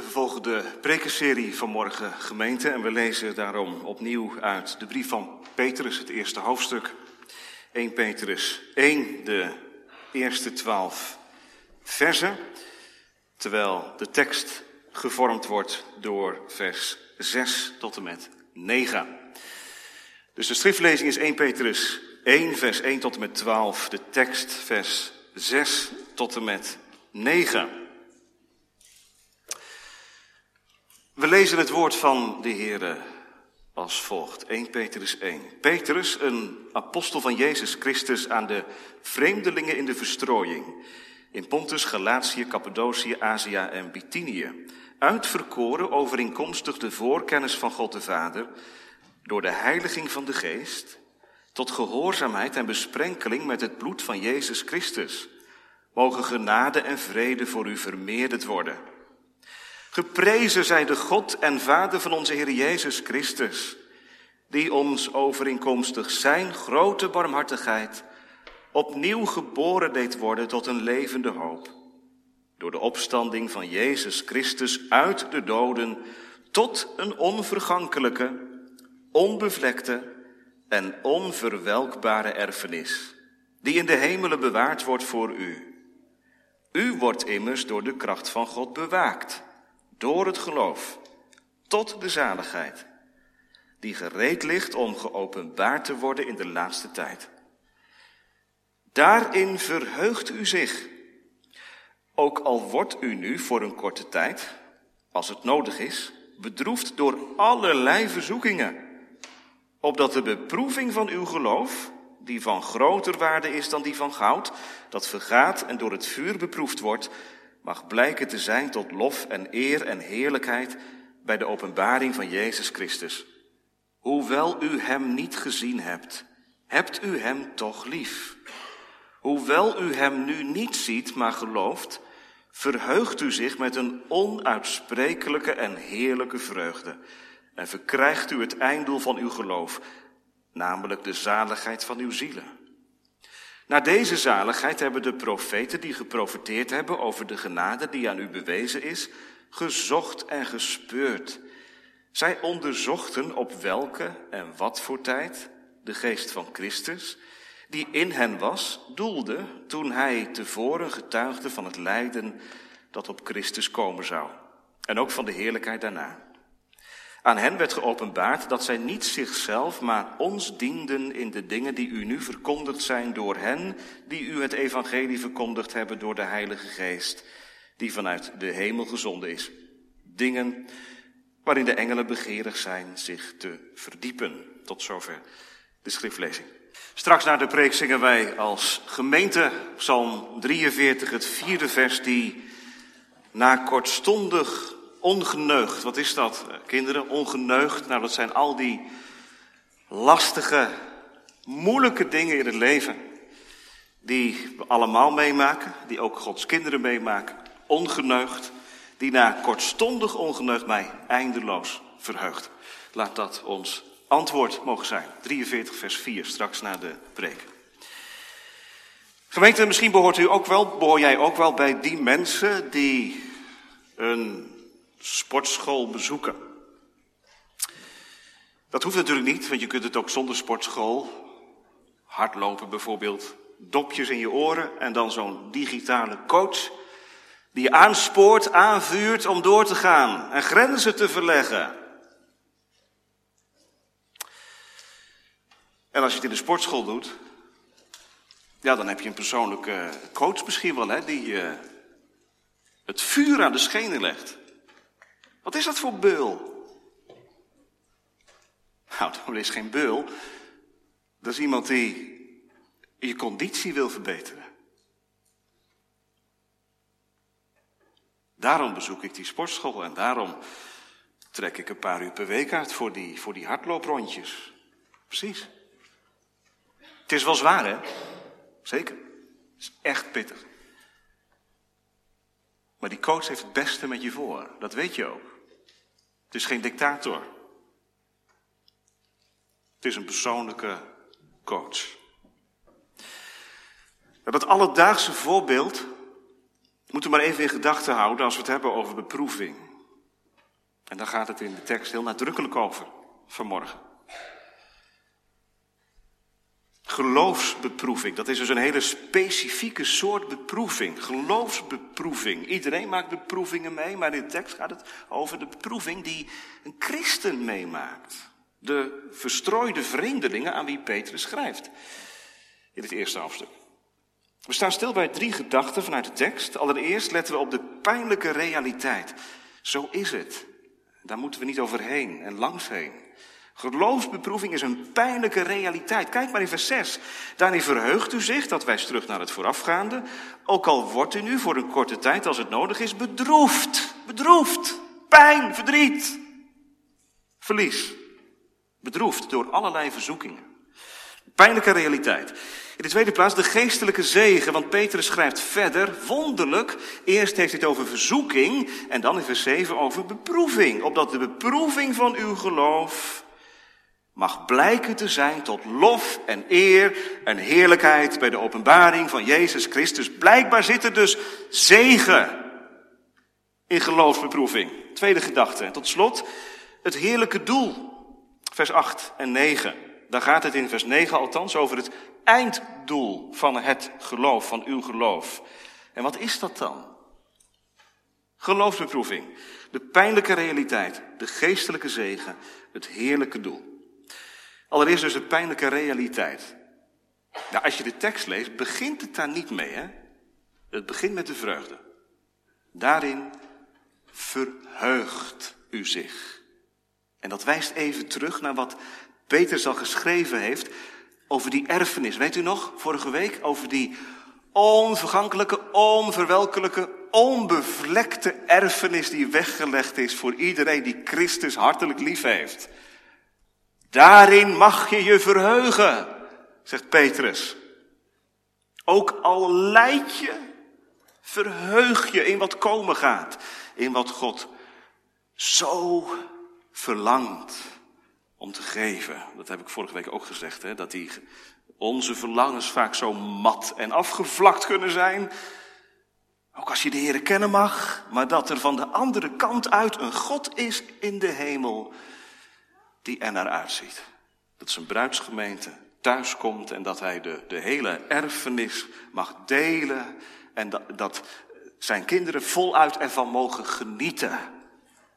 We vervolgen de prekenserie van morgen gemeente en we lezen daarom opnieuw uit de brief van Petrus, het eerste hoofdstuk. 1 Petrus 1, de eerste twaalf versen, terwijl de tekst gevormd wordt door vers 6 tot en met 9. Dus de schriftlezing is 1 Petrus 1, vers 1 tot en met 12, de tekst vers 6 tot en met 9. We lezen het woord van de Heer als volgt. 1 Petrus 1. Petrus, een apostel van Jezus Christus aan de vreemdelingen in de verstrooiing. In Pontus, Galatië, Cappadocië, Azië en Bithynië. Uitverkoren overeenkomstig de voorkennis van God de Vader. Door de heiliging van de geest. Tot gehoorzaamheid en besprenkeling met het bloed van Jezus Christus. Mogen genade en vrede voor u vermeerderd worden. Geprezen zij de God en Vader van onze Heer Jezus Christus, die ons overeenkomstig zijn grote barmhartigheid opnieuw geboren deed worden tot een levende hoop, door de opstanding van Jezus Christus uit de doden tot een onvergankelijke, onbevlekte en onverwelkbare erfenis, die in de hemelen bewaard wordt voor u. U wordt immers door de kracht van God bewaakt door het geloof, tot de zaligheid, die gereed ligt om geopenbaard te worden in de laatste tijd. Daarin verheugt u zich, ook al wordt u nu voor een korte tijd, als het nodig is, bedroefd door allerlei verzoekingen, opdat de beproeving van uw geloof, die van groter waarde is dan die van goud, dat vergaat en door het vuur beproefd wordt, mag blijken te zijn tot lof en eer en heerlijkheid bij de openbaring van Jezus Christus. Hoewel u Hem niet gezien hebt, hebt u Hem toch lief. Hoewel u Hem nu niet ziet, maar gelooft, verheugt u zich met een onuitsprekelijke en heerlijke vreugde en verkrijgt u het einddoel van uw geloof, namelijk de zaligheid van uw zielen. Naar deze zaligheid hebben de profeten die geprofeteerd hebben over de genade die aan u bewezen is, gezocht en gespeurd. Zij onderzochten op welke en wat voor tijd de geest van Christus, die in hen was, doelde toen hij tevoren getuigde van het lijden dat op Christus komen zou. En ook van de heerlijkheid daarna. Aan hen werd geopenbaard dat zij niet zichzelf, maar ons dienden in de dingen die u nu verkondigd zijn door hen die u het evangelie verkondigd hebben door de Heilige Geest, die vanuit de hemel gezonden is. Dingen waarin de engelen begeerig zijn zich te verdiepen. Tot zover de schriftlezing. Straks na de preek zingen wij als gemeente Psalm 43, het vierde vers, die na kortstondig ongeneugd. Wat is dat, eh, kinderen? Ongeneugd. Nou, dat zijn al die lastige, moeilijke dingen in het leven. Die we allemaal meemaken, die ook Gods kinderen meemaken. Ongeneugd, die na kortstondig ongeneugd mij eindeloos verheugt. Laat dat ons antwoord mogen zijn. 43 vers 4, straks na de preek. Gemeente, misschien behoort u ook wel, behoor jij ook wel bij die mensen die een sportschool bezoeken. Dat hoeft natuurlijk niet, want je kunt het ook zonder sportschool. Hardlopen bijvoorbeeld, dopjes in je oren en dan zo'n digitale coach die je aanspoort, aanvuurt om door te gaan en grenzen te verleggen. En als je het in de sportschool doet, ja, dan heb je een persoonlijke coach misschien wel, hè, die je het vuur aan de schenen legt. Wat is dat voor beul? Nou, dat is geen beul. Dat is iemand die je conditie wil verbeteren. Daarom bezoek ik die sportschool en daarom trek ik een paar uur per week uit voor die, voor die hardlooprondjes. Precies. Het is wel zwaar, hè? Zeker. Het is echt pittig. Maar die coach heeft het beste met je voor. Dat weet je ook. Het is geen dictator. Het is een persoonlijke coach. Dat alledaagse voorbeeld moeten we maar even in gedachten houden als we het hebben over beproeving. En daar gaat het in de tekst heel nadrukkelijk over vanmorgen. Geloofsbeproeving, dat is dus een hele specifieke soort beproeving. Geloofsbeproeving. Iedereen maakt beproevingen mee, maar in de tekst gaat het over de beproeving die een christen meemaakt. De verstrooide vreemdelingen aan wie Petrus schrijft. In het eerste hoofdstuk. We staan stil bij drie gedachten vanuit de tekst. Allereerst letten we op de pijnlijke realiteit. Zo is het. Daar moeten we niet overheen en langs heen. Geloofsbeproeving is een pijnlijke realiteit. Kijk maar in vers 6. Daarin verheugt u zich, dat wijst terug naar het voorafgaande. Ook al wordt u nu voor een korte tijd, als het nodig is, bedroefd. Bedroefd. Pijn, verdriet. Verlies. Bedroefd door allerlei verzoekingen. Pijnlijke realiteit. In de tweede plaats de geestelijke zegen, want Petrus schrijft verder, wonderlijk. Eerst heeft hij het over verzoeking en dan in vers 7 over beproeving. Opdat de beproeving van uw geloof mag blijken te zijn tot lof en eer en heerlijkheid bij de openbaring van Jezus Christus. Blijkbaar zit er dus zegen in geloofsbeproeving. Tweede gedachte. En tot slot het heerlijke doel. Vers 8 en 9. Daar gaat het in vers 9 althans over het einddoel van het geloof, van uw geloof. En wat is dat dan? Geloofsbeproeving, de pijnlijke realiteit, de geestelijke zegen, het heerlijke doel. Allereerst dus de pijnlijke realiteit. Nou, als je de tekst leest, begint het daar niet mee, hè? Het begint met de vreugde. Daarin verheugt u zich. En dat wijst even terug naar wat Petrus al geschreven heeft over die erfenis. Weet u nog, vorige week, over die onvergankelijke, onverwelkelijke, onbevlekte erfenis die weggelegd is voor iedereen die Christus hartelijk lief heeft. Daarin mag je je verheugen, zegt Petrus. Ook al leid je, verheug je in wat komen gaat, in wat God zo verlangt om te geven. Dat heb ik vorige week ook gezegd, hè, dat die, onze verlangens vaak zo mat en afgevlakt kunnen zijn. Ook als je de Heer kennen mag, maar dat er van de andere kant uit een God is in de hemel die er naar uitziet. Dat zijn bruidsgemeente thuis komt en dat hij de, de hele erfenis mag delen en dat, dat zijn kinderen voluit ervan mogen genieten.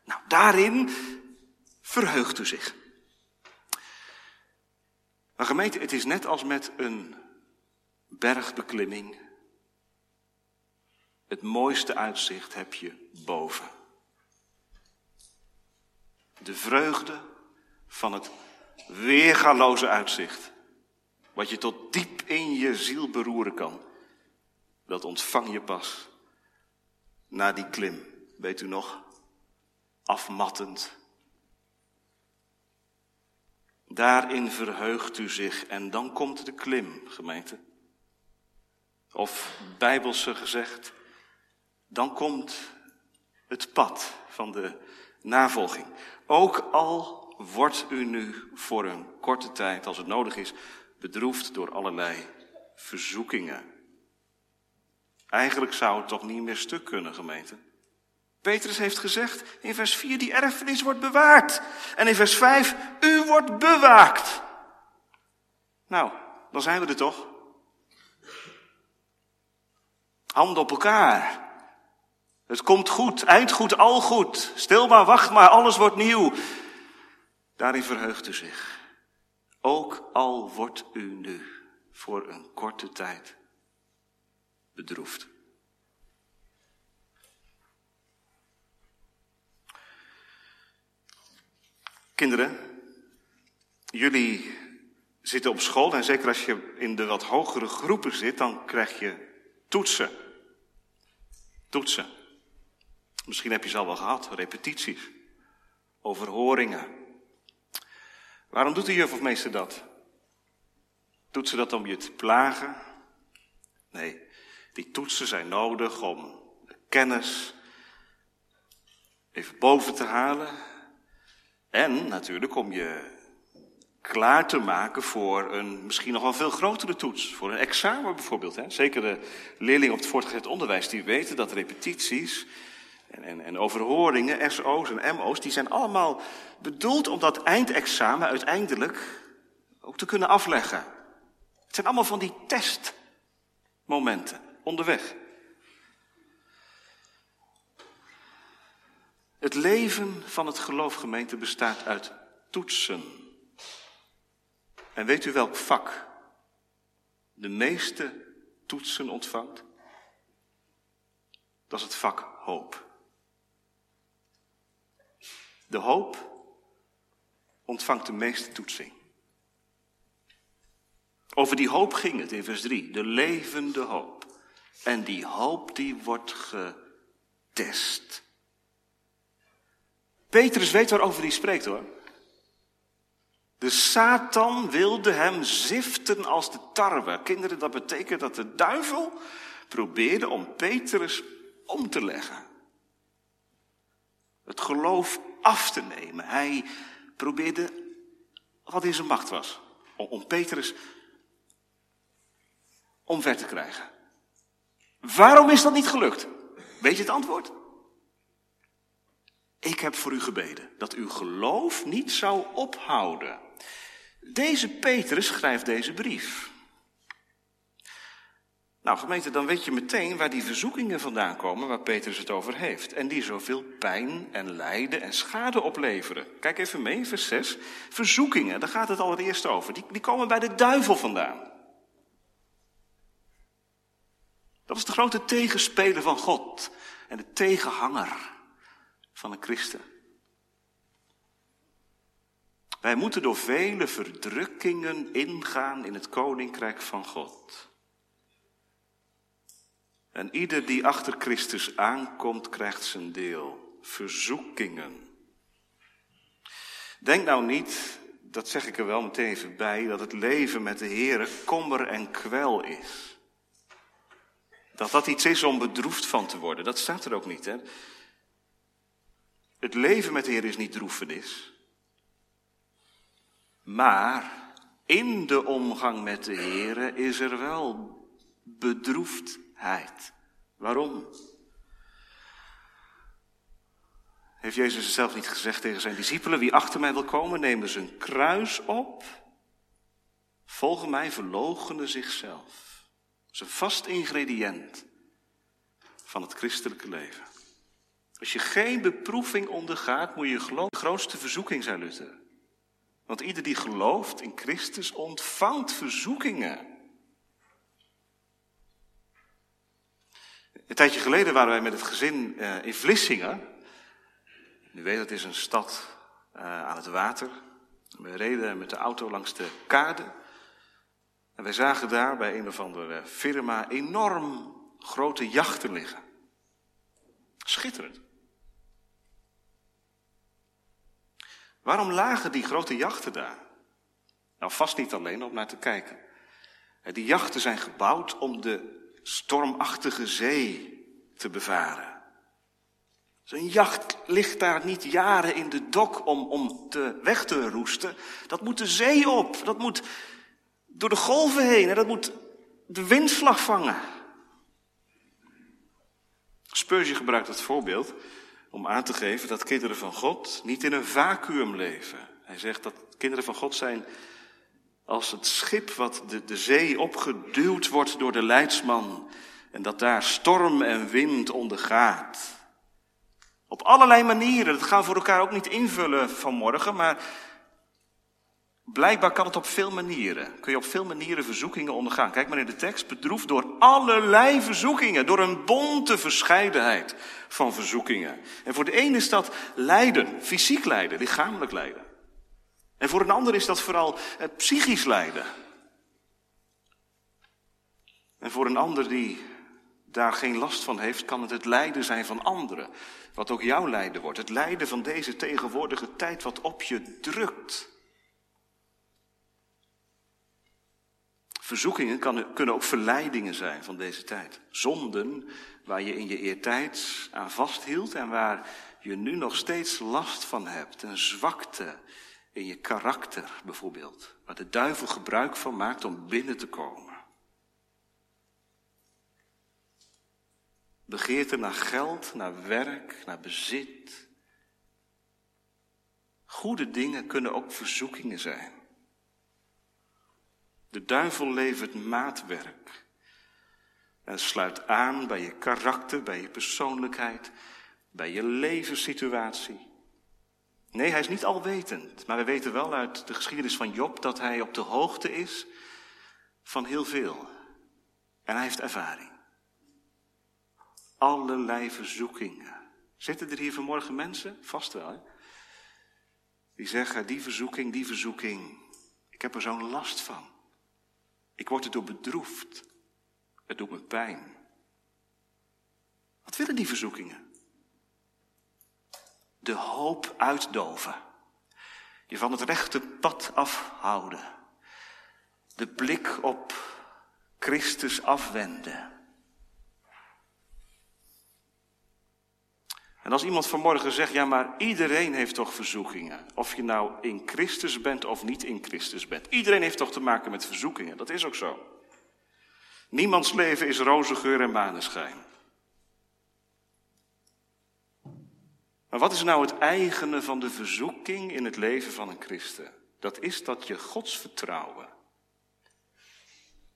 Nou, daarin verheugt u zich. Maar gemeente, het is net als met een bergbeklimming. Het mooiste uitzicht heb je boven. De vreugde van het weergaloze uitzicht, wat je tot diep in je ziel beroeren kan, dat ontvang je pas na die klim. Weet u nog? Afmattend. Daarin verheugt u zich en dan komt de klim, gemeente. Of bijbelse gezegd, dan komt het pad van de navolging. Ook al wordt u nu voor een korte tijd, als het nodig is, bedroefd door allerlei verzoekingen. Eigenlijk zou het toch niet meer stuk kunnen, gemeente. Petrus heeft gezegd in vers 4, die erfenis wordt bewaard. En in vers 5, u wordt bewaakt. Nou, dan zijn we er toch. Handen op elkaar. Het komt goed, eindgoed, al goed. Stil maar, wacht maar, alles wordt nieuw. Daarin verheugt u zich. Ook al wordt u nu voor een korte tijd bedroefd. Kinderen, jullie zitten op school en zeker als je in de wat hogere groepen zit, dan krijg je toetsen. Toetsen. Misschien heb je ze al wel gehad, repetities, overhoringen. Waarom doet de juf of meester dat? Doet ze dat om je te plagen? Nee, die toetsen zijn nodig om de kennis even boven te halen. En natuurlijk om je klaar te maken voor een misschien nog wel veel grotere toets. Voor een examen bijvoorbeeld. Hè? Zeker de leerlingen op het voortgezet onderwijs die weten dat repetities en, en, en overhoringen, SO's en MO's, die zijn allemaal bedoeld om dat eindexamen uiteindelijk ook te kunnen afleggen. Het zijn allemaal van die testmomenten onderweg. Het leven van het geloofgemeente bestaat uit toetsen. En weet u welk vak de meeste toetsen ontvangt? Dat is het vak hoop. De hoop ontvangt de meeste toetsing. Over die hoop ging het in vers 3, de levende hoop. En die hoop die wordt getest. Petrus weet waarover hij spreekt hoor. De Satan wilde hem ziften als de tarwe. Kinderen, dat betekent dat de duivel probeerde om Petrus om te leggen. Het geloof af te nemen. Hij probeerde wat in zijn macht was. Om Petrus omver te krijgen. Waarom is dat niet gelukt? Weet je het antwoord? Ik heb voor u gebeden dat uw geloof niet zou ophouden. Deze Petrus schrijft deze brief. Nou, gemeente, dan weet je meteen waar die verzoekingen vandaan komen waar Petrus het over heeft. En die zoveel pijn en lijden en schade opleveren. Kijk even mee, vers 6. Verzoekingen, daar gaat het allereerst over. Die, die komen bij de duivel vandaan. Dat is de grote tegenspeler van God en de tegenhanger van een christen. Wij moeten door vele verdrukkingen ingaan in het koninkrijk van God. En ieder die achter Christus aankomt, krijgt zijn deel. Verzoekingen. Denk nou niet, dat zeg ik er wel meteen even bij, dat het leven met de Heer kommer en kwel is. Dat dat iets is om bedroefd van te worden. Dat staat er ook niet. Hè? Het leven met de Heer is niet droefenis. Maar in de omgang met de Heer is er wel Waarom? Heeft Jezus zelf niet gezegd tegen zijn discipelen, wie achter mij wil komen, nemen zijn kruis op, volgen mij, verloochenen zichzelf. Dat is een vast ingrediënt van het christelijke leven. Als je geen beproeving ondergaat, moet je geloven. De grootste verzoeking, zei Luther. Want ieder die gelooft in Christus ontvangt verzoekingen. Een tijdje geleden waren wij met het gezin uh, in Vlissingen. U weet, dat is een stad uh, aan het water. We reden met de auto langs de kade. En wij zagen daar bij een of andere firma enorm grote jachten liggen. Schitterend. Waarom lagen die grote jachten daar? Nou, vast niet alleen om naar te kijken. Die jachten zijn gebouwd om de stormachtige zee te bevaren. Zo'n jacht ligt daar niet jaren in de dok om, om te, weg te roesten. Dat moet de zee op. Dat moet door de golven heen. En dat moet de windslag vangen. Spurgeon gebruikt het voorbeeld om aan te geven dat kinderen van God niet in een vacuüm leven. Hij zegt dat kinderen van God zijn als het schip wat de, de zee opgeduwd wordt door de leidsman en dat daar storm en wind ondergaat. Op allerlei manieren, dat gaan we voor elkaar ook niet invullen vanmorgen, maar Blijkbaar kan het op veel manieren. Kun je op veel manieren verzoekingen ondergaan. Kijk maar in de tekst. Bedroefd door allerlei verzoekingen. Door een bonte verscheidenheid van verzoekingen. En voor de ene is dat lijden. Fysiek lijden. Lichamelijk lijden. En voor een ander is dat vooral het psychisch lijden. En voor een ander die daar geen last van heeft, kan het het lijden zijn van anderen. Wat ook jouw lijden wordt. Het lijden van deze tegenwoordige tijd wat op je drukt. Verzoekingen kunnen ook verleidingen zijn van deze tijd. Zonden waar je in je eertijd aan vasthield en waar je nu nog steeds last van hebt. Een zwakte in je karakter bijvoorbeeld. Waar de duivel gebruik van maakt om binnen te komen. Begeerte naar geld, naar werk, naar bezit. Goede dingen kunnen ook verzoekingen zijn. De duivel levert maatwerk en sluit aan bij je karakter, bij je persoonlijkheid, bij je levenssituatie. Nee, hij is niet alwetend, maar we weten wel uit de geschiedenis van Job dat hij op de hoogte is van heel veel. En hij heeft ervaring. Allerlei verzoekingen. Zitten er hier vanmorgen mensen? Vast wel, hè? Die zeggen, die verzoeking, die verzoeking. Ik heb er zo'n last van. Ik word erdoor bedroefd. Het doet me pijn. Wat willen die verzoekingen? De hoop uitdoven. Je van het rechte pad afhouden. De blik op Christus afwenden. En als iemand vanmorgen zegt, ja maar iedereen heeft toch verzoekingen. Of je nou in Christus bent of niet in Christus bent. Iedereen heeft toch te maken met verzoekingen, dat is ook zo. Niemands leven is roze geur en maneschijn. Maar wat is nou het eigene van de verzoeking in het leven van een christen? Dat is dat je Gods vertrouwen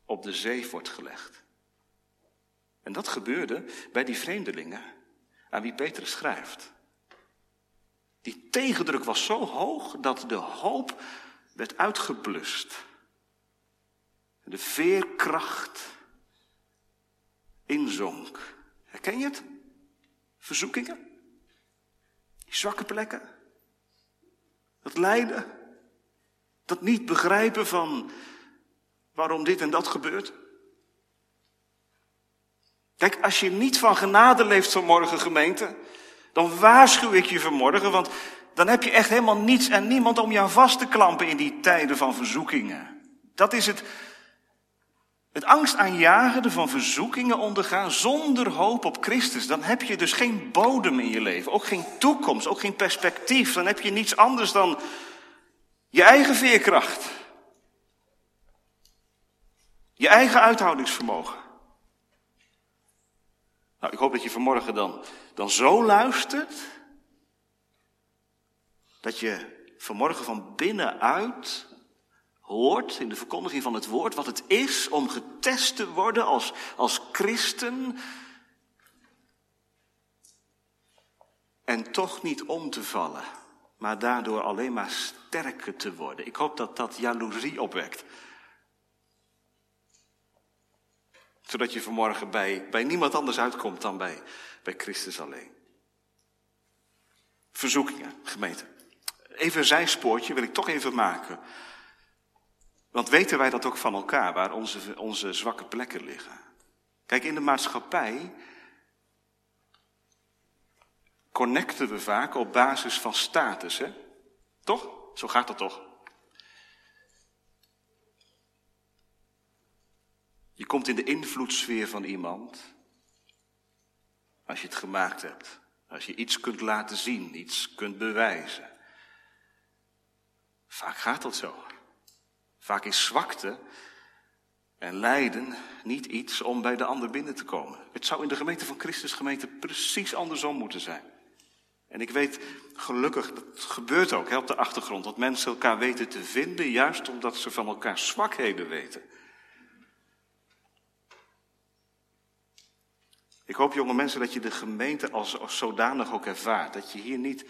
op de zee wordt gelegd. En dat gebeurde bij die vreemdelingen aan wie Petrus schrijft. Die tegendruk was zo hoog dat de hoop werd uitgeblust. De veerkracht inzonk. Herken je het? Verzoekingen? Die zwakke plekken? Dat lijden? Dat niet begrijpen van waarom dit en dat gebeurt? Kijk, als je niet van genade leeft vanmorgen, gemeente, dan waarschuw ik je vanmorgen, want dan heb je echt helemaal niets en niemand om jou vast te klampen in die tijden van verzoekingen. Dat is het, het angstaanjagende van verzoekingen ondergaan zonder hoop op Christus. Dan heb je dus geen bodem in je leven, ook geen toekomst, ook geen perspectief. Dan heb je niets anders dan je eigen veerkracht. Je eigen uithoudingsvermogen. Nou, ik hoop dat je vanmorgen dan, dan zo luistert. Dat je vanmorgen van binnenuit hoort in de verkondiging van het woord wat het is om getest te worden als, als christen. En toch niet om te vallen, maar daardoor alleen maar sterker te worden. Ik hoop dat dat jaloezie opwekt. Zodat je vanmorgen bij, bij niemand anders uitkomt dan bij, bij Christus alleen. Verzoekingen, gemeente. Even een zijspoortje wil ik toch even maken. Want weten wij dat ook van elkaar, waar onze, onze zwakke plekken liggen? Kijk, in de maatschappij connecten we vaak op basis van status, hè? Toch? Zo gaat dat toch? Je komt in de invloedssfeer van iemand als je het gemaakt hebt. Als je iets kunt laten zien, iets kunt bewijzen. Vaak gaat dat zo. Vaak is zwakte en lijden niet iets om bij de ander binnen te komen. Het zou in de gemeente van Christus gemeente precies andersom moeten zijn. En ik weet gelukkig, dat gebeurt ook hè, op de achtergrond, dat mensen elkaar weten te vinden, juist omdat ze van elkaar zwakheden weten. Ik hoop, jonge mensen, dat je de gemeente als, als zodanig ook ervaart. Dat je hier niet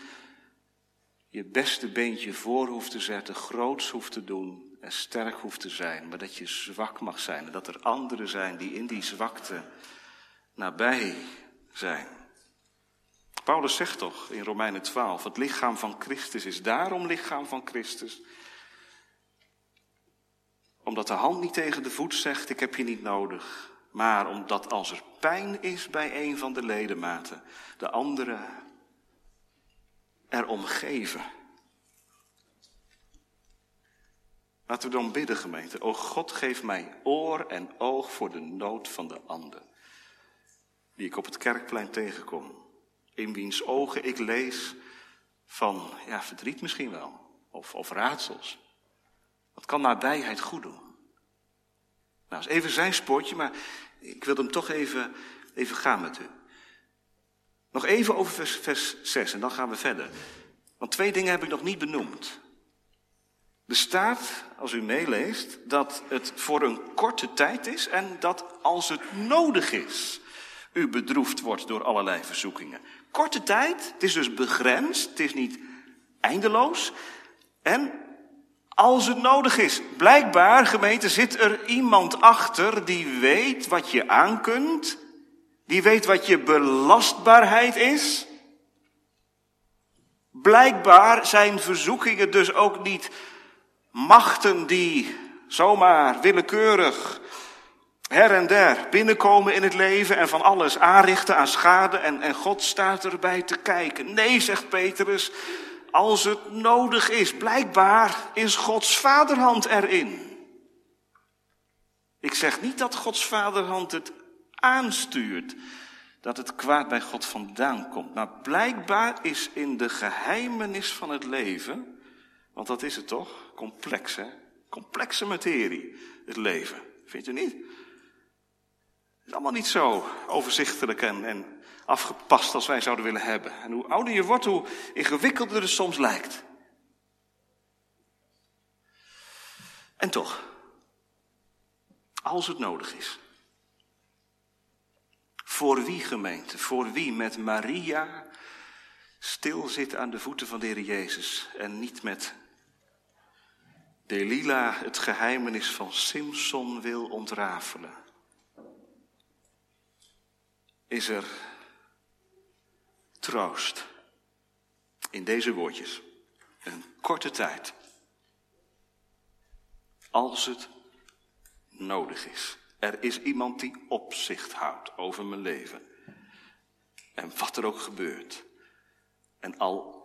je beste beentje voor hoeft te zetten, groots hoeft te doen en sterk hoeft te zijn, maar dat je zwak mag zijn en dat er anderen zijn die in die zwakte nabij zijn. Paulus zegt toch in Romeinen 12, het lichaam van Christus is daarom lichaam van Christus. Omdat de hand niet tegen de voet zegt, ik heb je niet nodig. Maar omdat als er pijn is bij een van de ledematen, de andere er omgeven. Laten we dan bidden, gemeente. O God, geef mij oor en oog voor de nood van de ander. Die ik op het kerkplein tegenkom. In wiens ogen ik lees van, ja, verdriet misschien wel. Of, of raadsels. Wat kan nabijheid goed doen? Nou, is even zijn spoortje, maar ik wil hem toch even, even gaan met u. Nog even over vers, vers 6 en dan gaan we verder. Want twee dingen heb ik nog niet benoemd. Er staat, als u meeleest, dat het voor een korte tijd is en dat als het nodig is, u bedroefd wordt door allerlei verzoekingen. Korte tijd, het is dus begrensd, het is niet eindeloos. En als het nodig is, blijkbaar, gemeente, zit er iemand achter die weet wat je aankunt, die weet wat je belastbaarheid is. Blijkbaar zijn verzoekingen dus ook niet machten die zomaar willekeurig her en der binnenkomen in het leven en van alles aanrichten aan schade en, en God staat erbij te kijken. Nee, zegt Petrus, als het nodig is, blijkbaar is Gods vaderhand erin. Ik zeg niet dat Gods vaderhand het aanstuurt, dat het kwaad bij God vandaan komt. Maar blijkbaar is in de geheimenis van het leven, want dat is het toch, complex complexe materie, het leven. Vindt u niet? Het is allemaal niet zo overzichtelijk en, en afgepast als wij zouden willen hebben. En hoe ouder je wordt, hoe ingewikkelder het soms lijkt. En toch, als het nodig is. Voor wie gemeente, voor wie met Maria stil zit aan de voeten van de Heer Jezus en niet met Delila het geheimenis van Simson wil ontrafelen. Is er troost in deze woordjes. Een korte tijd. Als het nodig is. Er is iemand die opzicht houdt over mijn leven. En wat er ook gebeurt. En al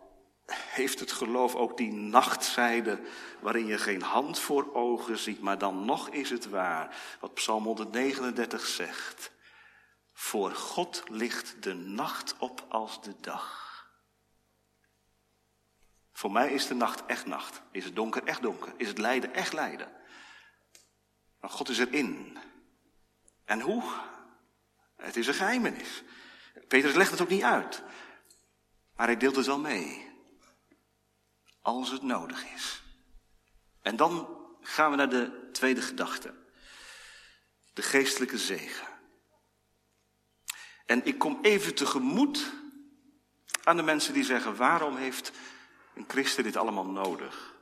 heeft het geloof ook die nachtzijde waarin je geen hand voor ogen ziet, maar dan nog is het waar. Wat Psalm 139 zegt. Voor God ligt de nacht op als de dag. Voor mij is de nacht echt nacht. Is het donker echt donker. Is het lijden echt lijden. Maar God is erin. En hoe? Het is een geheimenis. Petrus legt het ook niet uit. Maar hij deelt het wel mee. Als het nodig is. En dan gaan we naar de tweede gedachte. De geestelijke zegen. En ik kom even tegemoet aan de mensen die zeggen, waarom heeft een christen dit allemaal nodig?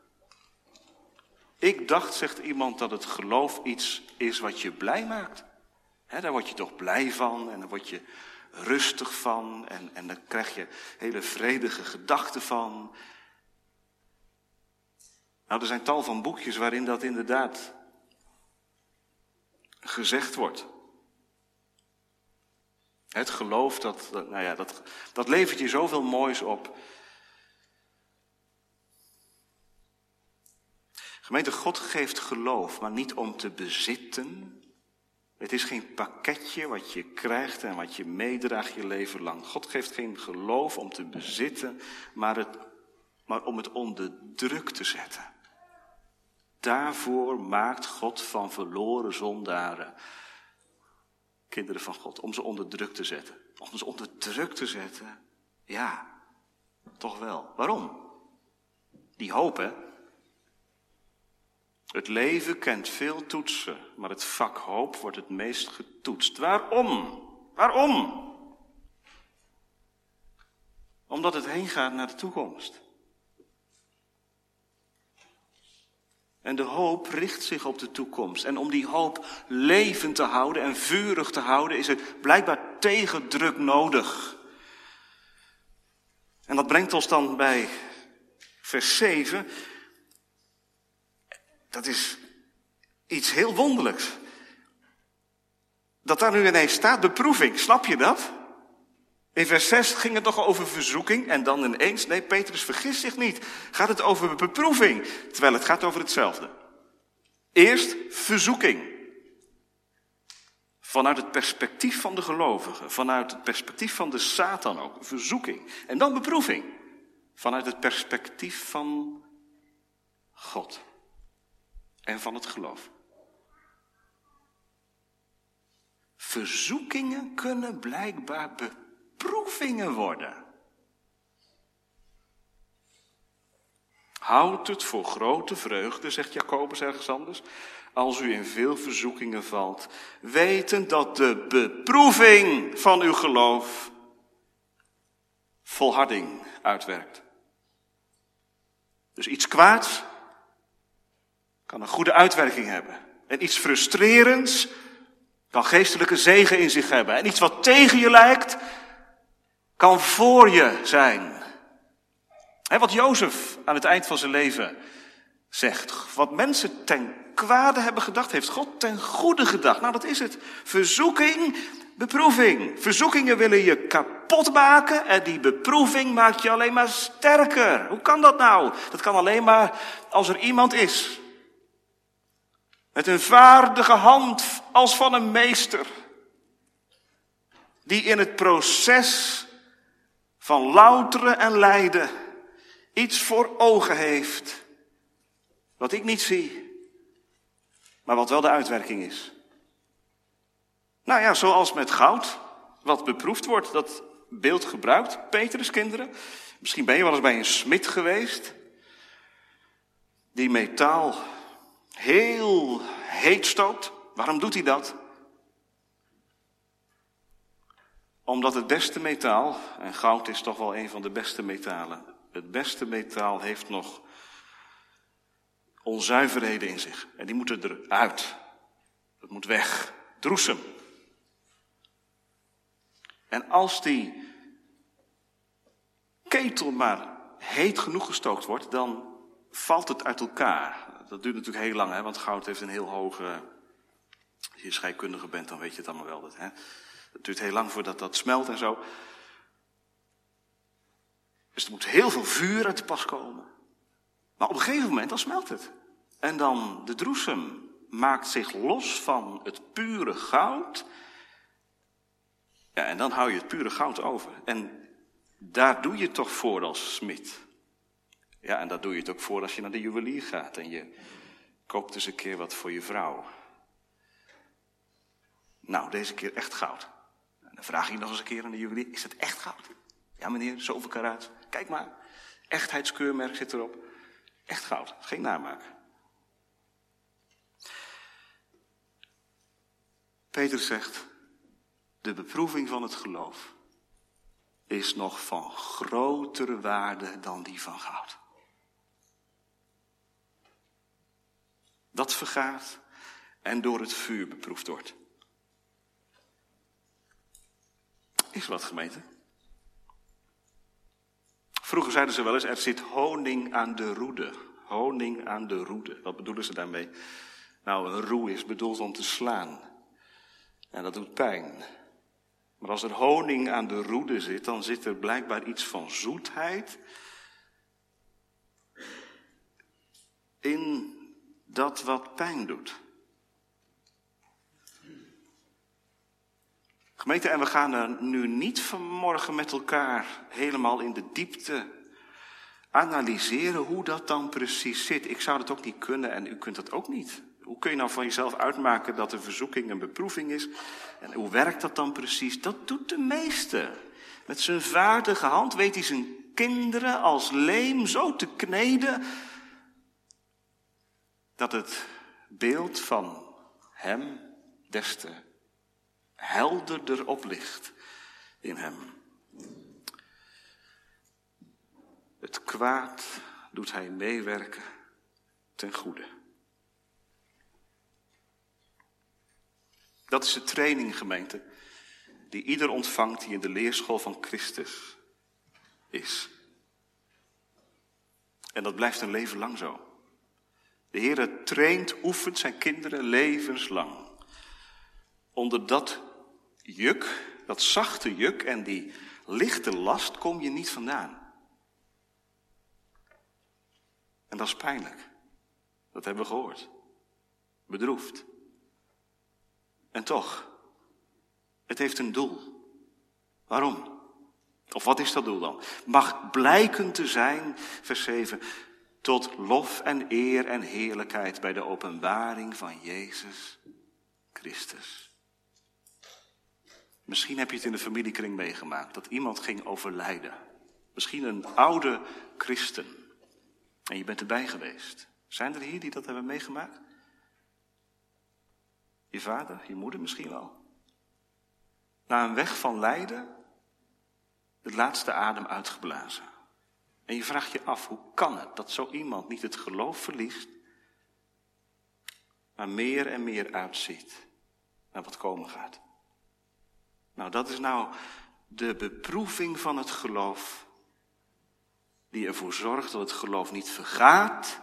Ik dacht, zegt iemand, dat het geloof iets is wat je blij maakt. Daar word je toch blij van en dan word je rustig van en, en dan krijg je hele vredige gedachten van. Nou, er zijn tal van boekjes waarin dat inderdaad gezegd wordt. Het geloof, dat, nou ja, dat, dat levert je zoveel moois op. Gemeente, God geeft geloof, maar niet om te bezitten. Het is geen pakketje wat je krijgt en wat je meedraagt je leven lang. God geeft geen geloof om te bezitten, maar, het, maar om het onder druk te zetten. Daarvoor maakt God van verloren zondaren kinderen van God, om ze onder druk te zetten. Om ze onder druk te zetten, ja, toch wel. Waarom? Die hoop, hè? Het leven kent veel toetsen, maar het vak hoop wordt het meest getoetst. Waarom? Waarom? Omdat het heen gaat naar de toekomst. En de hoop richt zich op de toekomst. En om die hoop levend te houden en vurig te houden, is er blijkbaar tegendruk nodig. En dat brengt ons dan bij vers 7. Dat is iets heel wonderlijks. Dat daar nu ineens staat, beproeving, snap je dat? In vers 6 ging het nog over verzoeking en dan ineens, nee, Petrus vergist zich niet, gaat het over beproeving, terwijl het gaat over hetzelfde. Eerst verzoeking. Vanuit het perspectief van de gelovigen, vanuit het perspectief van de Satan ook, verzoeking. En dan beproeving, vanuit het perspectief van God en van het geloof. Verzoekingen kunnen blijkbaar beproevingen worden. Houd het voor grote vreugde, zegt Jacobus ergens anders, als u in veel verzoekingen valt, weten dat de beproeving van uw geloof volharding uitwerkt. Dus iets kwaads kan een goede uitwerking hebben. En iets frustrerends kan geestelijke zegen in zich hebben. En iets wat tegen je lijkt, kan voor je zijn. He, wat Jozef aan het eind van zijn leven zegt. Wat mensen ten kwade hebben gedacht, heeft God ten goede gedacht. Nou, dat is het. Verzoeking, beproeving. Verzoekingen willen je kapot maken en die beproeving maakt je alleen maar sterker. Hoe kan dat nou? Dat kan alleen maar als er iemand is. Met een vaardige hand als van een meester. Die in het proces van louteren en lijden iets voor ogen heeft. Wat ik niet zie maar wat wel de uitwerking is. Nou ja, zoals met goud, wat beproefd wordt, dat beeld gebruikt, Petrus kinderen. Misschien ben je wel eens bij een smid geweest, die metaal heel heet stookt. Waarom doet hij dat? Omdat het beste metaal, en goud is toch wel een van de beste metalen, het beste metaal heeft nog onzuiverheden in zich. En die moeten eruit. Dat moet weg. Droesem. En als die ketel maar heet genoeg gestookt wordt, dan valt het uit elkaar. Dat duurt natuurlijk heel lang, hè, want goud heeft een heel hoge. Als je scheikundige bent, dan weet je het allemaal wel. Dat, hè. Het duurt heel lang voordat dat smelt en zo. Dus er moet heel veel vuur uit de pas komen. Maar op een gegeven moment dan smelt het. En dan de droesem maakt zich los van het pure goud. Ja, en dan hou je het pure goud over. En daar doe je toch voor als smid. Ja, en daar doe je het ook voor als je naar de juwelier gaat en je koopt eens een keer wat voor je vrouw. Nou, deze keer echt goud. Dan vraag je nog eens een keer aan de juwelier, is het echt goud? Ja meneer, zoveel karaat. Kijk maar, echtheidskeurmerk zit erop. Echt goud, geen namaak. Peter zegt, de beproeving van het geloof is nog van grotere waarde dan die van goud. Dat vergaat en door het vuur beproefd wordt. Is wat gemeente? Vroeger zeiden ze wel eens, er zit honing aan de roede. Honing aan de roede. Wat bedoelen ze daarmee? Nou, een roe is bedoeld om te slaan. En dat doet pijn. Maar als er honing aan de roede zit, dan zit er blijkbaar iets van zoetheid in dat wat pijn doet. Gemeente, en we gaan er nu niet vanmorgen met elkaar helemaal in de diepte analyseren hoe dat dan precies zit. Ik zou dat ook niet kunnen en u kunt dat ook niet. Hoe kun je nou van jezelf uitmaken dat de verzoeking een beproeving is? En hoe werkt dat dan precies? Dat doet de meeste. Met zijn vaardige hand weet hij zijn kinderen als leem zo te kneden dat het beeld van hem des te helderder oplicht in hem. Het kwaad doet hij meewerken ten goede. Dat is de training, gemeente, die ieder ontvangt die in de leerschool van Christus is. En dat blijft een leven lang zo. De Heer traint, oefent zijn kinderen levenslang. Onder dat juk, dat zachte juk en die lichte last kom je niet vandaan. En dat is pijnlijk. Dat hebben we gehoord. Bedroefd. En toch, het heeft een doel. Waarom? Of wat is dat doel dan? Mag blijken te zijn, vers 7, tot lof en eer en heerlijkheid bij de openbaring van Jezus Christus. Misschien heb je het in de familiekring meegemaakt dat iemand ging overlijden. Misschien een oude christen. En je bent erbij geweest. Zijn er hier die dat hebben meegemaakt? Je vader, je moeder misschien wel. Na een weg van lijden, de laatste adem uitgeblazen. En je vraagt je af, hoe kan het dat zo iemand niet het geloof verliest, maar meer en meer uitziet naar wat komen gaat? Nou, dat is nou de beproeving van het geloof, die ervoor zorgt dat het geloof niet vergaat,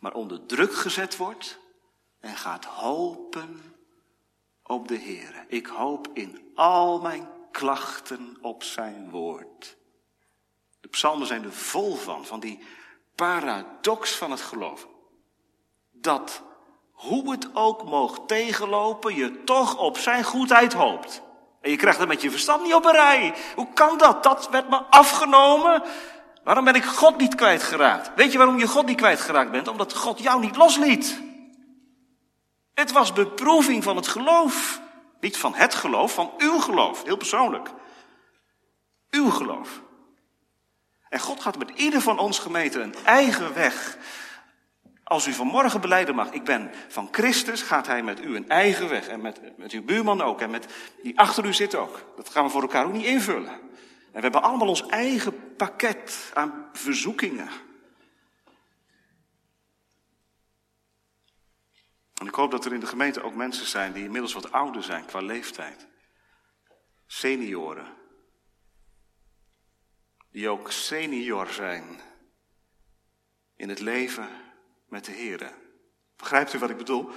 maar onder druk gezet wordt en gaat hopen op de Heer. Ik hoop in al mijn klachten op zijn woord. De psalmen zijn er vol van, van die paradox van het geloof. Dat, hoe het ook mocht tegenlopen, je toch op zijn goedheid hoopt. En je krijgt dat met je verstand niet op een rij. Hoe kan dat? Dat werd me afgenomen. Waarom ben ik God niet kwijtgeraakt? Weet je waarom je God niet kwijtgeraakt bent? Omdat God jou niet losliet. Het was beproeving van het geloof. Niet van het geloof, van uw geloof. Heel persoonlijk. Uw geloof. En God gaat met ieder van ons gemeente een eigen weg. Als u vanmorgen beleiden mag, ik ben van Christus, gaat hij met u een eigen weg. En met, met uw buurman ook. En met die achter u zit ook. Dat gaan we voor elkaar ook niet invullen. En we hebben allemaal ons eigen pakket aan verzoekingen. En ik hoop dat er in de gemeente ook mensen zijn die inmiddels wat ouder zijn qua leeftijd. Senioren. Die ook senior zijn in het leven met de Heer. Begrijpt u wat ik bedoel?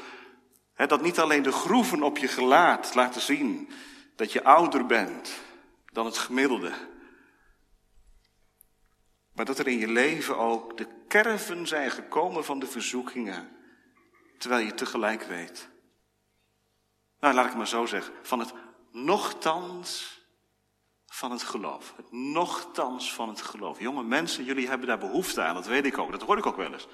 dat niet alleen de groeven op je gelaat laten zien dat je ouder bent dan het gemiddelde. Maar dat er in je leven ook de kerven zijn gekomen van de verzoekingen terwijl je tegelijk weet. Nou, laat ik maar zo zeggen, van het nochtans van het geloof. Het nochtans van het geloof. Jonge mensen, jullie hebben daar behoefte aan, dat weet ik ook, dat hoor ik ook wel eens.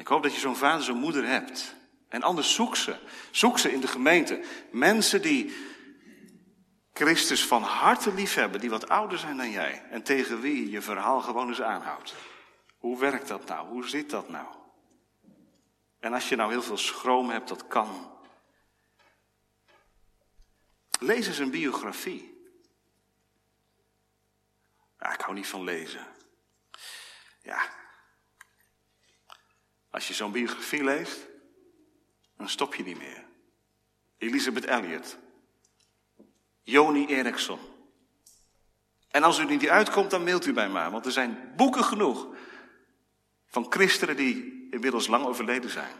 Ik hoop dat je zo'n vader, zo'n moeder hebt. En anders zoek ze. Zoek ze in de gemeente. Mensen die Christus van harte lief hebben, die wat ouder zijn dan jij. En tegen wie je je verhaal gewoon eens aanhoudt. Hoe werkt dat nou? Hoe zit dat nou? En als je nou heel veel schroom hebt, dat kan. Lees eens een biografie. Ja, ik hou niet van lezen. Ja. Als je zo'n biografie leest, dan stop je niet meer. Elizabeth Elliot. Joni Eriksson. En als u niet uitkomt, dan mailt u bij mij, want er zijn boeken genoeg van christenen die inmiddels lang overleden zijn.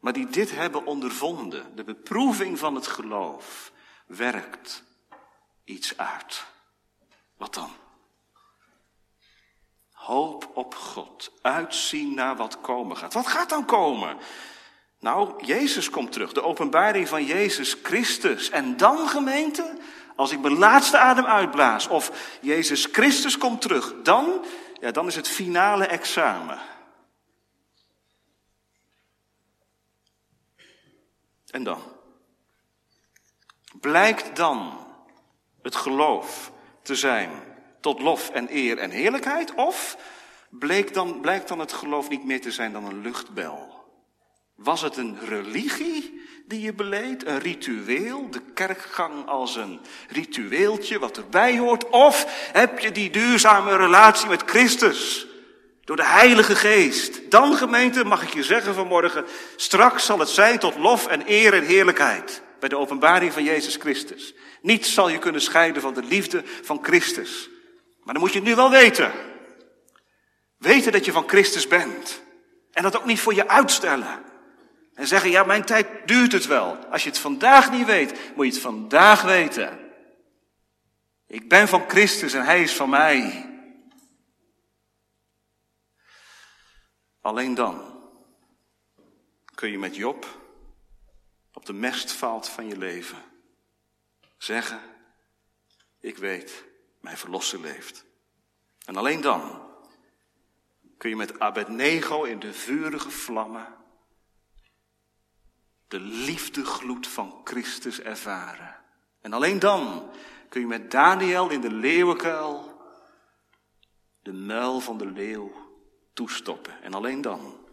Maar die dit hebben ondervonden. De beproeving van het geloof werkt iets uit. Wat dan? Hoop op God. Uitzien naar wat komen gaat. Wat gaat dan komen? Nou, Jezus komt terug. De openbaring van Jezus Christus. En dan, gemeente, als ik mijn laatste adem uitblaas of Jezus Christus komt terug, dan, ja, dan is het finale examen. En dan? Blijkt dan het geloof te zijn tot lof en eer en heerlijkheid? Of bleek dan, blijkt dan het geloof niet meer te zijn dan een luchtbel? Was het een religie die je beleed, een ritueel, de kerkgang als een ritueeltje wat erbij hoort? Of heb je die duurzame relatie met Christus? Door de Heilige Geest. Dan, gemeente, mag ik je zeggen vanmorgen, straks zal het zijn tot lof en eer en heerlijkheid. Bij de openbaring van Jezus Christus. Niets zal je kunnen scheiden van de liefde van Christus. Maar dan moet je het nu wel weten. Weten dat je van Christus bent. En dat ook niet voor je uitstellen. En zeggen, ja, mijn tijd duurt het wel. Als je het vandaag niet weet, moet je het vandaag weten. Ik ben van Christus en Hij is van mij. Alleen dan kun je met Job op de mestveld van je leven zeggen, ik weet, mijn verlosser leeft. En alleen dan kun je met Abednego in de vurige vlammen de liefdegloed van Christus ervaren. En alleen dan kun je met Daniel in de leeuwenkuil de muil van de leeuw toestoppen. En alleen dan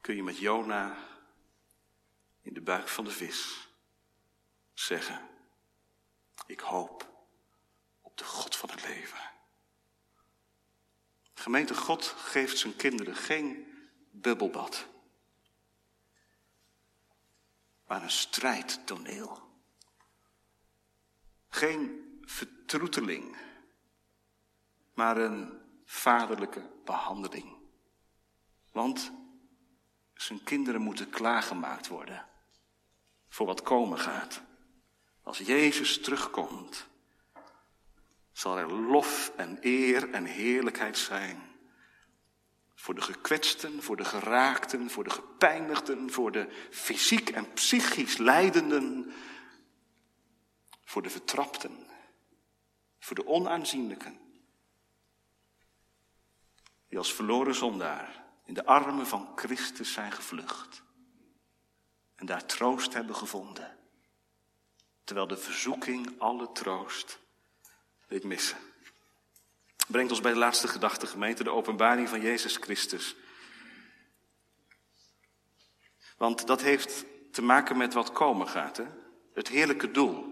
kun je met Jona in de buik van de vis zeggen, ik hoop op de God van het leven. Gemeente God geeft zijn kinderen geen bubbelbad, maar een strijdtoneel. Geen vertroeteling, maar een vaderlijke behandeling. Want zijn kinderen moeten klaargemaakt worden voor wat komen gaat. Als Jezus terugkomt, zal er lof en eer en heerlijkheid zijn. Voor de gekwetsten, voor de geraakten, voor de gepijnigden, voor de fysiek en psychisch lijdenden, voor de vertrapten, voor de onaanzienlijken, die als verloren zondaar in de armen van Christus zijn gevlucht en daar troost hebben gevonden, terwijl de verzoeking alle troost deed missen. Brengt ons bij de laatste gedachte, gemeente, de openbaring van Jezus Christus. Want dat heeft te maken met wat komen gaat, hè? het heerlijke doel.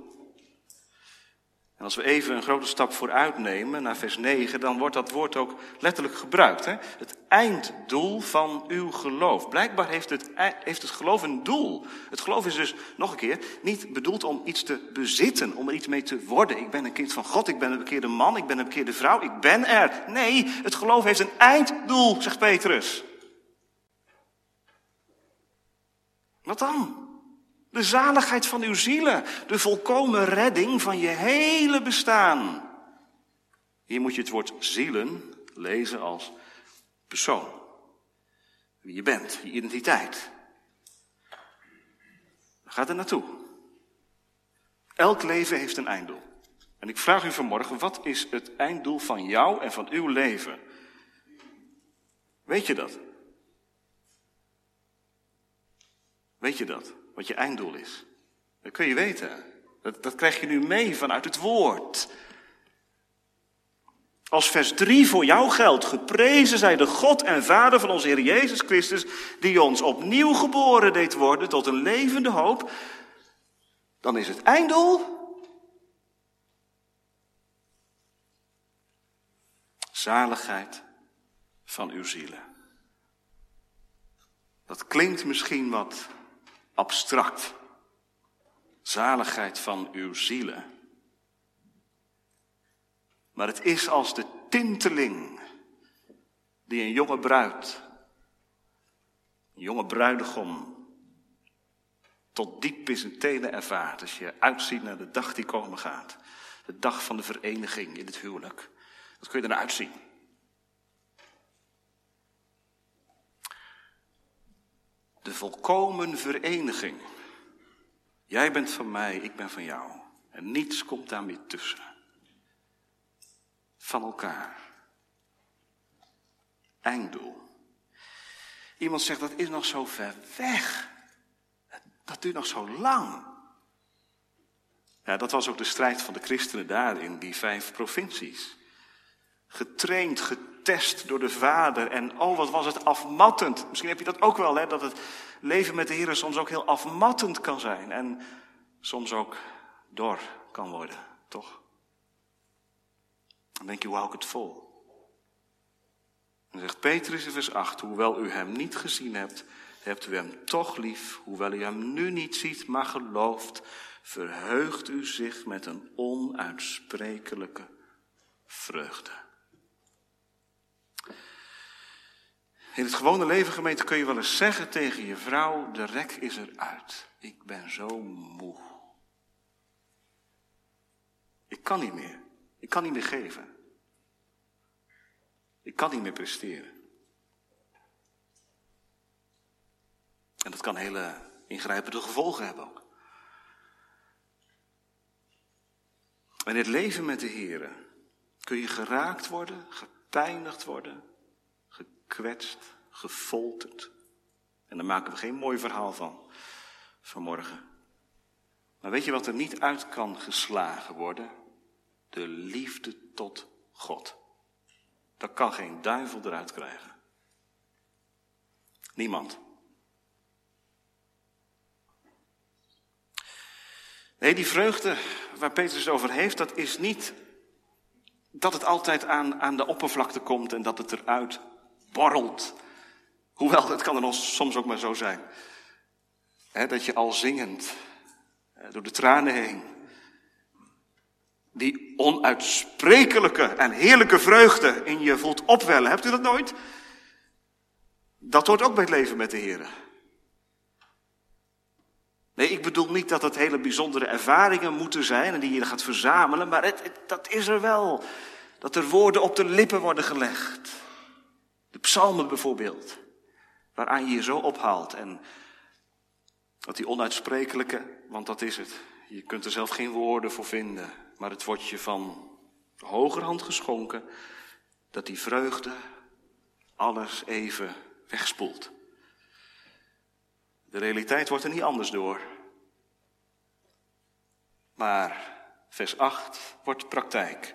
En als we even een grote stap vooruit nemen naar vers 9, dan wordt dat woord ook letterlijk gebruikt. Hè? Het einddoel van uw geloof. Blijkbaar heeft het, heeft het geloof een doel. Het geloof is dus, nog een keer, niet bedoeld om iets te bezitten, om er iets mee te worden. Ik ben een kind van God, ik ben een bekeerde man, ik ben een bekeerde vrouw, ik ben er. Nee, het geloof heeft een einddoel, zegt Petrus. Wat dan? De zaligheid van uw zielen. De volkomen redding van je hele bestaan. Hier moet je het woord zielen lezen als persoon. Wie je bent, je identiteit. Waar gaat er naartoe? Elk leven heeft een einddoel. En ik vraag u vanmorgen, wat is het einddoel van jou en van uw leven? Weet je dat? Weet je dat? Wat je einddoel is. Dat kun je weten. Dat, dat krijg je nu mee vanuit het woord. Als vers 3 voor jou geldt, geprezen zij de God en Vader van onze Heer Jezus Christus, die ons opnieuw geboren deed worden tot een levende hoop, dan is het einddoel zaligheid van uw zielen. Dat klinkt misschien wat abstract. Zaligheid van uw zielen. Maar het is als de tinteling die een jonge bruid, een jonge bruidegom, tot diep in zijn tenen ervaart als je uitziet naar de dag die komen gaat. De dag van de vereniging in het huwelijk. Wat kun je eruit zien? De volkomen vereniging. Jij bent van mij, ik ben van jou. En niets komt daar meer tussen. Van elkaar. Einddoel. Iemand zegt dat is nog zo ver weg. Dat duurt nog zo lang. Ja, dat was ook de strijd van de christenen daar in die vijf provincies. Getraind, door de Vader. En oh, wat was het afmattend. Misschien heb je dat ook wel, hè, dat het leven met de Heer soms ook heel afmattend kan zijn. En soms ook dor kan worden, toch? Dan denk je, hoe hou ik het vol? Dan zegt Petrus in vers 8, hoewel u hem niet gezien hebt, hebt u hem toch lief. Hoewel u hem nu niet ziet, maar gelooft, verheugt u zich met een onuitsprekelijke vreugde. In het gewone leven, gemeente, kun je wel eens zeggen tegen je vrouw: de rek is eruit. Ik ben zo moe. Ik kan niet meer. Ik kan niet meer geven. Ik kan niet meer presteren. En dat kan hele ingrijpende gevolgen hebben ook. In het leven met de Heer kun je geraakt worden, gepijnigd worden, gekwetst, gefolterd. En daar maken we geen mooi verhaal van vanmorgen. Maar weet je wat er niet uit kan geslagen worden? De liefde tot God. Dat kan geen duivel eruit krijgen. Niemand. Nee, die vreugde waar Petrus het over heeft, dat is niet dat het altijd aan, aan de oppervlakte komt en dat het eruit borrelt. Hoewel, het kan er soms ook maar zo zijn. dat je al zingend, door de tranen heen, die onuitsprekelijke en heerlijke vreugde in je voelt opwellen. Hebt u dat nooit? Dat hoort ook bij het leven met de Heer. Nee, ik bedoel niet dat het hele bijzondere ervaringen moeten zijn en die je gaat verzamelen, maar het, dat is er wel. Dat er woorden op de lippen worden gelegd. De psalmen bijvoorbeeld, waaraan je je zo ophaalt. En dat die onuitsprekelijke, want dat is het. Je kunt er zelf geen woorden voor vinden, maar het wordt je van hogerhand geschonken dat die vreugde alles even wegspoelt. De realiteit wordt er niet anders door. Maar vers 8 wordt praktijk.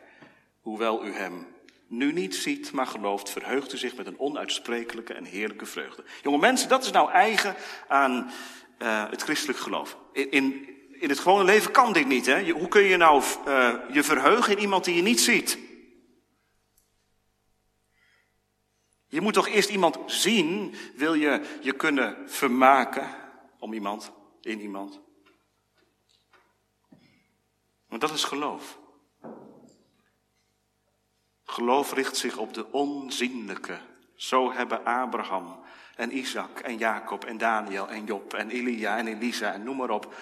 Hoewel u hem nu niet ziet, maar gelooft, verheugt u zich met een onuitsprekelijke en heerlijke vreugde. Jonge mensen, dat is nou eigen aan uh, het christelijk geloof. In, in, in, het gewone leven kan dit niet. Hè? hoe kun je nou uh, je verheugen in iemand die je niet ziet? Je moet toch eerst iemand zien, wil je je kunnen vermaken om iemand, in iemand. Maar dat is geloof. Geloof richt zich op de onzienlijke. Zo hebben Abraham en Isaac en Jacob en Daniel en Job en Elia en Elisa en noem maar op.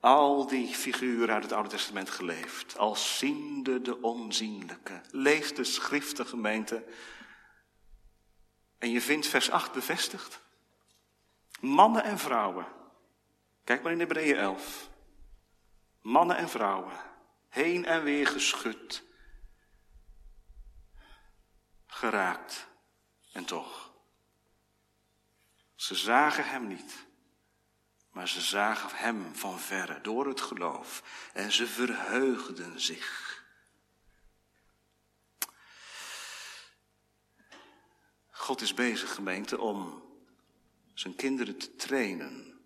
Al die figuren uit het Oude Testament geleefd. Als ziende de onzienlijke. Lees de schriften gemeente. En je vindt vers 8 bevestigd. Mannen en vrouwen. Kijk maar in Hebreeën 11. Mannen en vrouwen. Heen en weer geschud geraakt. En toch, ze zagen hem niet, maar ze zagen hem van verre door het geloof en ze verheugden zich. God is bezig, gemeente, om zijn kinderen te trainen.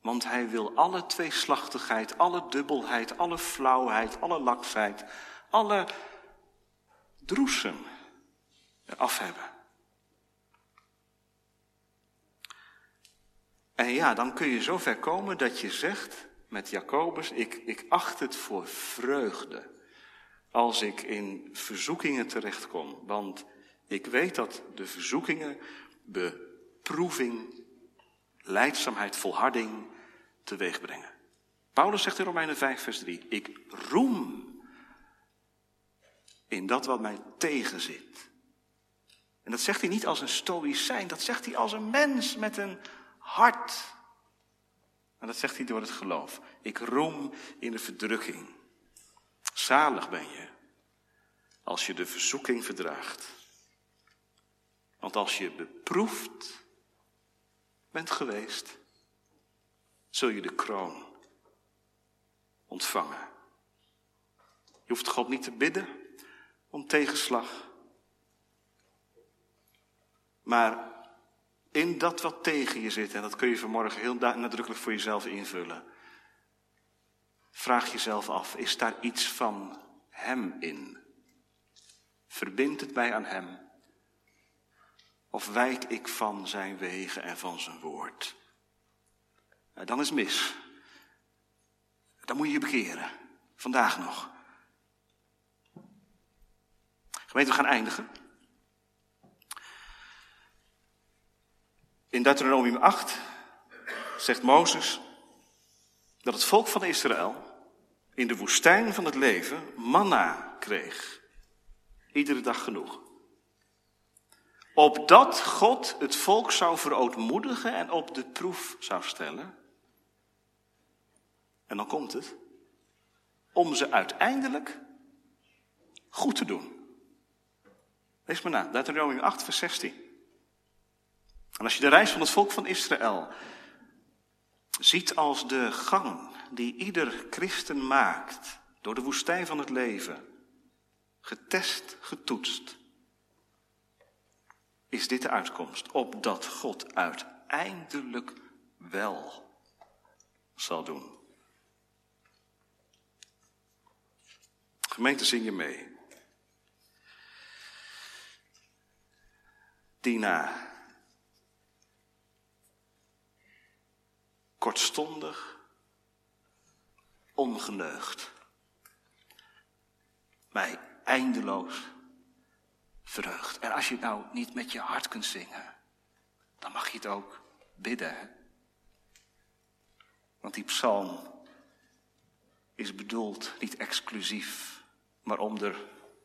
Want hij wil alle tweeslachtigheid, alle dubbelheid, alle flauwheid, alle laksheid, alle droesem eraf hebben. En ja, dan kun je zo ver komen dat je zegt met Jacobus, ik, ik acht het voor vreugde als ik in verzoekingen terechtkom. Want ik weet dat de verzoekingen beproeving, leidzaamheid, volharding teweeg brengen. Paulus zegt in Romeinen 5, vers 3, ik roem in dat wat mij tegenzit. En dat zegt hij niet als een stoïcijn, dat zegt hij als een mens met een hart. En dat zegt hij door het geloof. Ik roem in de verdrukking. Zalig ben je als je de verzoeking verdraagt. Want als je beproefd bent geweest, zul je de kroon ontvangen. Je hoeft God niet te bidden om tegenslag. Maar in dat wat tegen je zit, en dat kun je vanmorgen heel nadrukkelijk voor jezelf invullen, vraag jezelf af, is daar iets van Hem in? Verbindt het mij aan Hem? Of wijk ik van Zijn wegen en van Zijn woord? Nou, dan is mis. Dan moet je je bekeren. Vandaag nog. Gemeente, we gaan eindigen. In Deuteronomium 8 zegt Mozes dat het volk van Israël in de woestijn van het leven manna kreeg. Iedere dag genoeg. Opdat God het volk zou verootmoedigen en op de proef zou stellen. En dan komt het. Om ze uiteindelijk goed te doen. Lees maar na, Deuteronomium 8, vers 16. En als je de reis van het volk van Israël ziet als de gang die ieder christen maakt door de woestijn van het leven, getest, getoetst, is dit de uitkomst, opdat God uiteindelijk wel zal doen. Gemeente, zing je mee. Dina. Kortstondig, ongeneugd. Mij eindeloos verheugt. En als je nou niet met je hart kunt zingen, dan mag je het ook bidden. Want die psalm is bedoeld niet exclusief, maar om er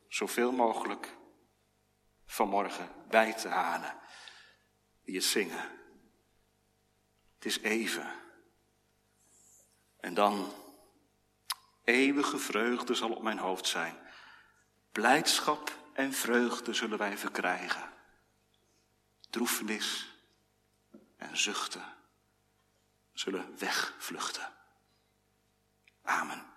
zoveel mogelijk vanmorgen bij te halen die het zingen. Het is even. En dan eeuwige vreugde zal op mijn hoofd zijn. Blijdschap en vreugde zullen wij verkrijgen. Droefenis en zuchten zullen wegvluchten. Amen.